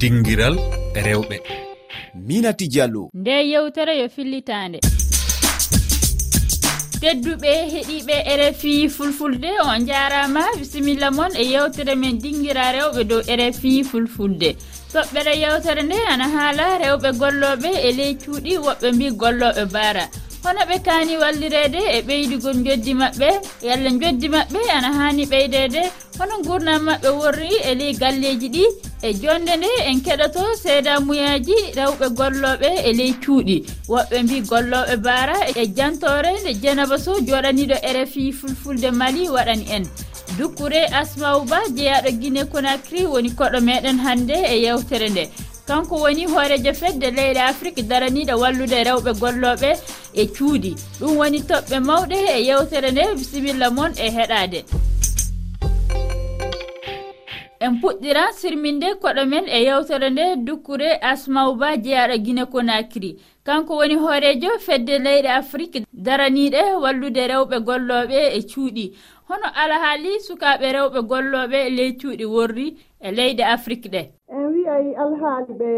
dinguiral rewɓe. Minati diallo. Nde yewtere yo fillitande. Tedduɓe heeɗiɓe rfi fulfulde on jarama. Bisimilla moon e yewtere men dinguira rewɓe dow rfi fulfulde. Toɓɓere yewtere nde ana haala rewɓe golloɓe e ley cuuɗi woɓɓe mbi golloɓe baara hono ɓe kaani wallirede e ɓeydugol joddi maɓɓe e yalla joddi maɓɓe ana haani ɓeydede hono gurnam maɓɓe worri e ley galleji ɗi e jonde nde en keɗoto seeda muyaji rewɓe golloɓe e ley cuuɗi. Woɓɓe mbi golloɓe baara e jantore nde jenaba so joɗaniɗo rfi fulfulde mali waɗani en. Dukkure asmaw ba jeyaɗo guine conacry woni koɗo meɗen hannde e yewtere nde. Kanko woni hoorejo fedde leyɗe afrique daraniɗo wallude rewɓe golloɓe e cuuɗi. Ɗum woni toɓɓe mawɗe e yewtere nde bisimilla moon e heɗade en puɗɗira sirminde koɗo men e yewtere nde dukkure asmauba jeyaɗo guine konakiri kanko woni hoorejo fedde leyɗe afrique daraniɗe wallude rewɓe golloɓe e cuuɗi. Hono alahaali sukaɓe rewɓe golloɓe e ley cuuɗi worri e leyɗe afrique ɗe. En wiyay alhaali ɓe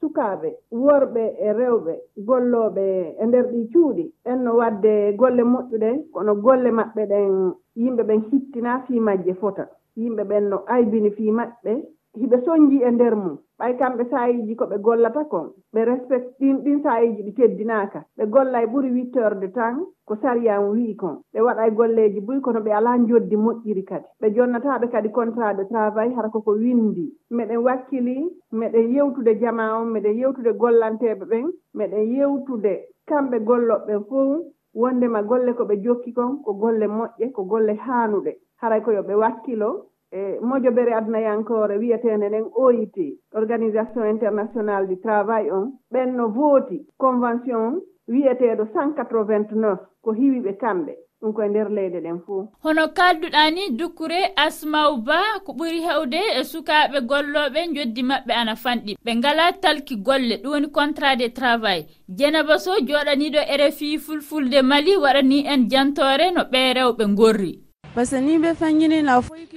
sukaaɓe worɓe e rewɓe gollooɓe e nder ɗi cuuɗi. En no waɗde golle moƴƴuɗe kono golle maɓɓe ɗen yimɓe ɓen hittinaa fii majje fota. yimɓe ɓen no aybini fii maɓɓe hiɓe soñjii e ndeer mum. Ɓay kamɓe sayiji ko ɓe gollata kon. Ɓe respect ɗin ɗin sayiji ɗi teddinaka ɓe golla e ɓuri huit heures de temps ko sariyan wii kon. Ɓe waɗa e golleeji buy kono ɓe alaa njoddi moƴƴiri kadi. Ɓe jonnataaɓe kadi contrat de travail hara koko winndi. Meɗen wakkili meɗen yewtude jama on meɗen yewtude gollanteeɓe ɓen meɗen yewtude kamɓe golloɓe ɓen fof wondema golle ko ɓe jokki kon ko golle moƴƴe ko golle haanuɗe. haray ko yo ɓe wakkilo. E mojobere adnayankore wiyeteene nden oit organisation international du travail on. Ɓen no vooti. Convention wiyeteeɗo cent quatre vingt neuf ko hiwiɓe kamɓe. Ɗum koye nder leyɗe ɗen fuu. Hono kalduɗa ni dukkure asmaw ba ko ɓuri hewde e sukaaɓe gollooɓe joddi maɓɓe ana fanɗi. Ɓe ngala talki golle ɗum woni contrat de travail. Jenaba so joɗaniɗo rfi fulfulde mali waɗani en jantore no ɓe rewɓe ngorri. parce que ni ɓe fanñinina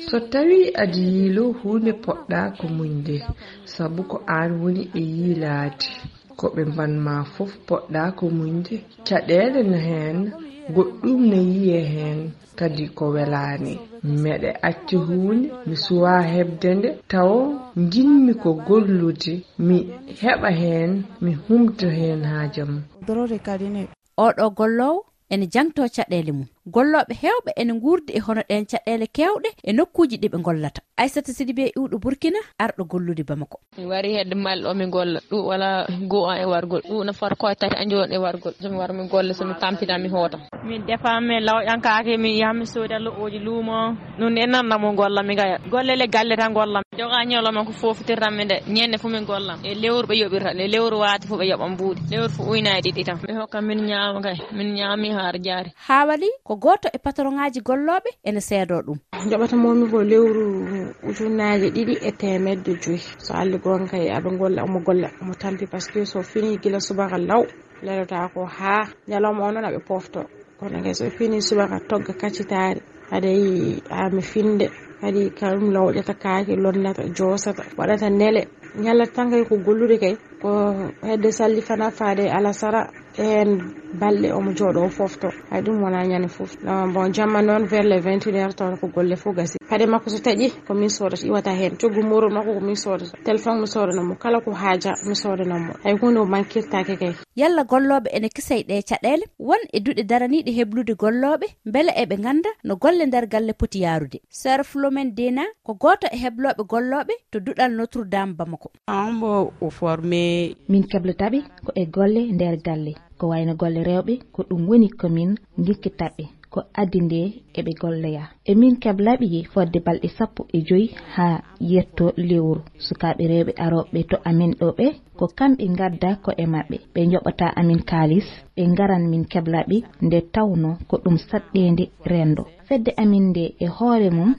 so tawi adi yiilo hunde poɗɗa ko muñde sabu ko an woni e yiilaade ko ɓe mbanma fof poɗɗa ko muñde caɗele no hen goɗɗum no yiye hen kadi ko welani meɗe acca hunde mi suwa hebde nde taw jinmi ko gollude mi heɓa hen mi humta hen haajam dorore kadine oɗo gollowo ene jangto caɗele mum. golloɓe hewɓe ene guurdi e hono ɗen caɗele kewɗe e nokkuji ɗi ɓe gollata aissata sidi be iwɗo burkina arɗo gollude bamako. Mi wari hedde malle ɗo mi golla ɗu wala goo an e wargol. Ɗu no fota koye tati anjoon e wargol. Somi wara mi golla somi tampina mi hoota. Min defami lawƴankake mi yaha mi soodi allo'oji luumo. Ɗum ɗe nannamo golla mi gaya gollele galle tan gollam joga ñoloma ko fofotirtanmi nde. Ñande fo min gollam e lewru ɓe yoɓirta e lewru waati fo ɓe yoɓan mbuuɗi. Lewru fof uynaye ɗiɗi tan. Mi hokka min ñaama kay min ñaami haara jaari. Ha waɗi ko goto e patron ŋaji golloɓe ene seedo ɗum. Joɓatamomi ko lewru ujunnaji ɗiɗi e temedde joyi. So alli gon kay e aɓe golla omo golla omo tampi par ce que so fini guila subaka law lelota ko ha ñalawma o noon aɓe pofto kono kay so fini subaka togga kaccitari aɗa ami finde kadi kaɗum lawƴata kaake lonnata joosata waɗata nele. Ñallat tan kay e ko gollude kay ko hedde salli fana faade e alasara hen balɗe omo jooɗo o fofto. Hay ɗum wona ñande fof ah, bon jamma noon vers les 21 heure tawa ko golle fof gasi. Paɗe makko so taƴi komin sodata iwata hen. Coggu moro makko komin sodata téléphone mi sodanamo kala ko haaja mi sodanamo hay hunde o mankirtake kay yalla golloɓe ene kisay ɗe caɗele won e duɗe daraniɗe heblude golloɓe beele eɓe ganda no golle nder galle poti yarude. Sara flomen dina ko goto e hebloɓe golloɓe to duɗal notre dame bamako. An bo o formé min keblotaɓe ko e golle nder galle. ko wayno golle rewɓe ko ɗum woni komin gikkitaɓe ko addi nde eɓe golloya emin keblaaɓi fodde balɗe sappo e joyi ha yetto lewru. Sukaɓe rewɓe aroɓe to amin ɗo ɓe ko kamɓe gadda ko e maɓɓe. Ɓe joɓata amin kalis ɓe garan min keblaaɓe nde tawno ko ɗum saɗɗede rendo. Fedde amin nde e hoore mum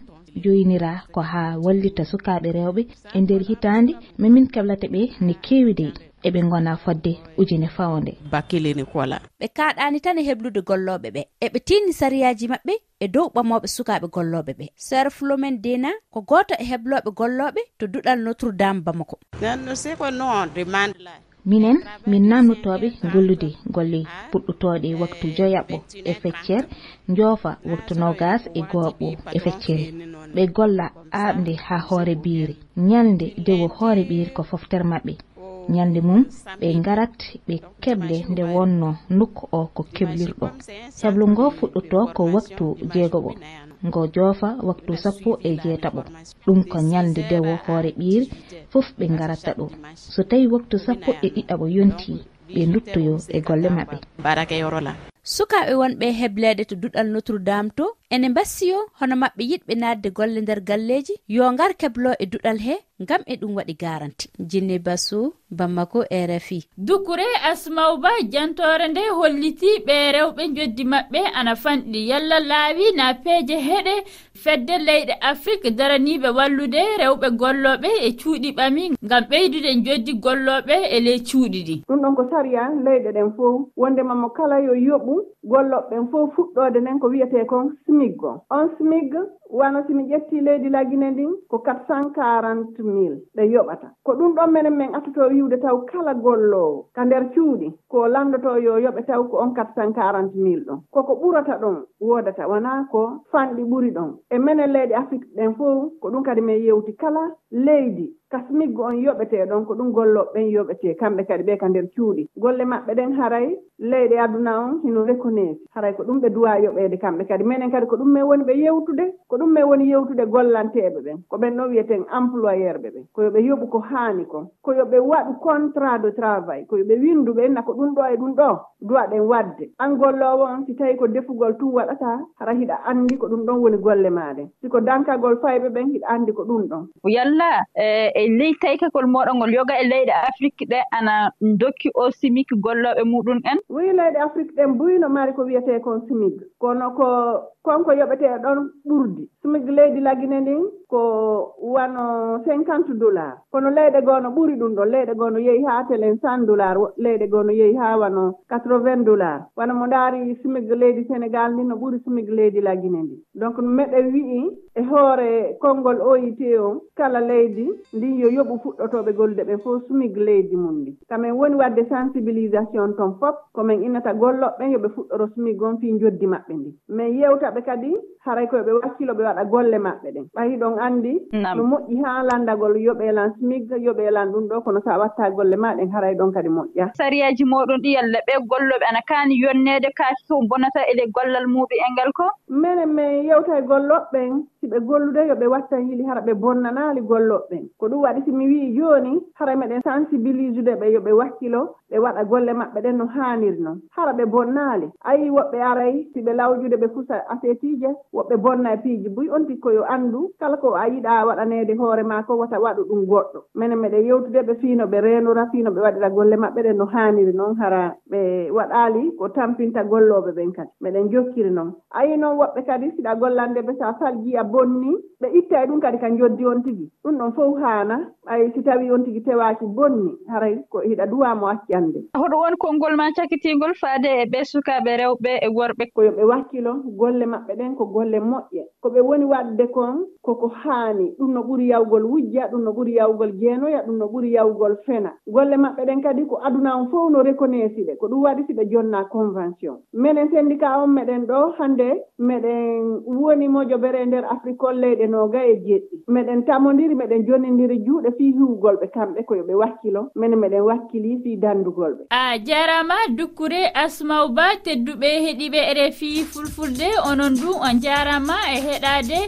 joynira ko ha wallita sukaɓe rewɓe e nder hitande mamin keblata ɓe ne kewi dey eɓe gona fodde ujune fawde bakkilini kola. Ɓe kaɗani tan e heblude golloɓe ɓe. Eɓe tinni sariyaji maɓɓe e dow ɓamoɓe sukaɓe golloɓe ɓe. Sœur flomen dina ko goto e hebloɓe golloɓe to duɗal notre dame bamako. Minen min nannutoɓe gollude golle puɗɗotoɗe waktu joyaɓɓo e feccere joofa waktu nogas e goɓɓo e feccere ɓe golla aɓde ha hoore biiri. Ñalde dewo hoore ɓiiri ko foftere maɓɓe. ñande mum ɓe garat ɓe keble nde wonno nokku o ko keblirɗo sablu ngo fuɗɗoto ko waktu jeegoɓo ngo joofa waktu sappo e jeetaɓo. Ɗum ko ñalde dewo hoore ɓiiri fof ɓe ngaratta ɗo so tawi waktu sappo e ɗiɗaɓo yonti ɓe duttoyo e golle maɓɓe. sukaɓe wonɓe heblede to duɗal notre dame to ene mbasiyo hono maɓɓe yiɗɓe nadde golle nder galleji yo gar keblo e duɗal he gam e ɗum waɗi garanti. Jinni basu bammako rfi dukure asmaw ba jantore nde holliti ɓe rewɓe joddi maɓɓe ana fanɗi yalla laawi na peeje heɗe fedde leyɗe afrique daraniɓe wallude rewɓe golloɓe e cuuɗi ɓami gam ɓeydude joddi golloɓe e ley cuuɗi ɗi. Ɗum ɗon ko sariya leyɗe ɗen fof wondemamo kala yo yoɓu mum golloɓeɓen fof fuɗɗode nden ko wiyete kon smig gon on smig wano simi ƴetti leydi lagine ndin ko quatre cent quarante mille ɗe yoɓata. Ko ɗum ɗon menen min attoto wiwde taw kala gollowo ka nder cuuɗi ko landoto yo yoɓe taw ko on quatre cent quarante mille ɗon. Koko ɓurata ɗon wodata wona ko fanɗi ɓuri ɗon. E menen leydi afrique ɗen fof ko ɗum kadi min yewti kala leydi kasmiggo on yoɓetee ɗon ko ɗum golloɓe ɓen yoɓete kamɓe kadi ɓe ka nder cuuɗi. Golle maɓɓe ɗen haray leyɗe aduna on hino reconnaise haray ko ɗum ɓe duwa yoɓeede kamɓe kadi. Minen kadi ko ɗum min woni ɓe yewtude ko ɗum min woni yewtude gollanteeɓe ɓen. Ko ɓen ɗon wiyeten employeur ɓe ɓen. Ko yo ɓe yoɓu ko haani ko ko yo ɓe waɗu contrat de travail. Ko yo koyoɓe winduɓe enna ko ɗum ɗo e ɗum ɗo. Duwa ɗen waɗde an golloowo on si tawii ko defugol tum waɗataa hara hiɗa anndi ko ɗum ɗon woni golle maɗen siko dankagol fayɓe ɓen hiɗa anndi ko ɗum ɗon. Yalla e e ley taykakol moɗon ngol yoga e leyɗe afrique ɗe ana dokki o simique gollooɓe muɗum en? Oui leyɗe afrique ɗen buyno mari ko wiyetee kon simique kono ko konko yoɓetee ɗon ɓurdi. Simique leydi lagine ndin? ko wano cinquante dollar kono leyɗe goo no ɓuri ɗum ɗon leyɗe goo no yeehi haa telen cent dollar leyɗe goo no yeehi haa wano quatre vingt dollar wano mo ndaari simig leydi sénégal ndi no ɓuri simig leydi lagine ndi. Donc meɗen wi'i e hoore konngol oit o kala leydi ndin yo yoɓu fuɗɗotooɓe gollude ɓen fof sumig leydi mum ndi. Kamen woni waɗde sensibilisation toon fof komin innata golloɓɓen yo ɓe fuɗɗoro sumig on fii joddi maɓɓe ndi. Min yewtaɓe kadi haray koyo ɓe wakkilo ɓe waɗa golle maɓɓe ɗen. Ɓayi ɗon anndi no moƴƴi haa landagol yoɓeelan smigga yoɓeelan ɗum ɗo kono so a waɗtaa golle maa ɗen haray ɗon kadi moƴƴa. Sariyaaji mooɗon ɗi yalla ɓe golloɓe ana kaani yonneede kaake to bonata ele gollal muɗum e ngal ko? Minen min yewta e golloɓɓen si ɓe gollude yo ɓe wattan yili hara ɓe bonnanaali golloɓɓen. Ko ɗum waɗi si mi wii jooni hara meɗen sensibilise ɓe yo ɓe wakkilo ɓe waɗa golle maɓɓe ɗen no haaniri noon hara ɓe bonnaali. Ayi woɓɓe aray si ɓe lawjude ɓe fusa asetiije woɓɓe bonna e piiji buy on tikko yo anndu kala ko a yiɗaa waɗaneede hoore maa ko wata waɗu ɗum goɗɗo. Minen meɗen yewtude ɓe fiino ɓe reenora fiino ɓe waɗira golle maɓɓe ɗen no haaniri noon hara ɓe waɗaali ko tampinta gollooɓe ɓen kadi. Meɗen jokkiri noon a yii noon woɓɓe kadi siɗa gollande ɓe so a fal a bonni ɓe itta e ɗum kadi ka joddi on tigi. Ɗum ɗon fof haana ay si tawii on tigi tewaaki bonni haray ko hiɗa duwaamo accande hoɗo won konngol ma cakitingol faade e ɓe sukaaɓe rewɓe e worɓe. Ko yo ɓe wakkilo golle maɓɓe ɗen ko golle moƴƴe. Ko ɓe woni waɗde kon koko haani ɗum no ɓuri yawgol wujja ɗum no ɓuri yawgol jeenoya ɗum no ɓuri yawgol fena. Golle maɓɓe ɗen kadi ko aduna on fof no reconnaisi ɗe ko ɗum waɗi si ɓe jonna convention. Minen syndicat on meɗen ɗo hannde meɗen woni mojobere e nder africol leyɗe nooga e jeɗɗi. Meɗen tamodiri meɗen jonnindiri juuɗe fii hiwgol ɓe kamɓe ko yo ɓe wakkilo minen meɗen wakkili fii danndugol ɓe a jarama dukkure asmaw ba tedduɓe heeɗiɓe rfi fulfulde onon du on jarama e heɗade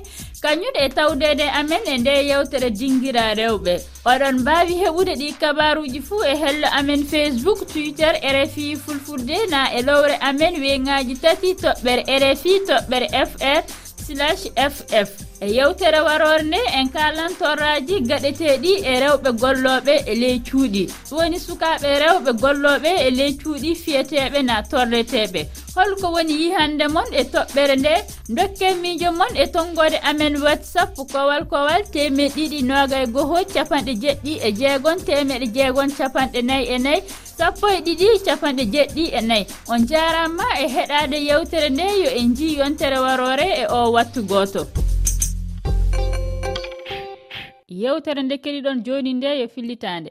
kañum e tawdede amen e nde yewtere dinguira rewɓe. Oɗon mbawi heɓude ɗi kabaruji fuu e hello amen facebook twitter rfi fulfulde na e lowre amen weŋaji tati toɓɓere rfi toɓɓere fr slash ff e yewtere warore nde en kalantorraji gaɗeteɗi e rewɓe golloɓe e ley cuuɗi woni sukaɓe rewɓe golloɓe e ley cuuɗi fiyeteɓe na torreteɓe holko woni yihande mon e toɓɓere nde dokken miijo mon e tonggode amen whatsapp kowal kowal temed ɗiɗi noga e goho capanɗe jeɗɗi e jeegon temeɗe jeegon capanɗe nayyi e nayyi sappo e ɗiɗi capanɗe jeɗɗi e nayyi on jarama e heɗade yewtere nde yo en ji yontere warore e o wattu goto yewtere nde keɗiɗon joni nde yo fillitande.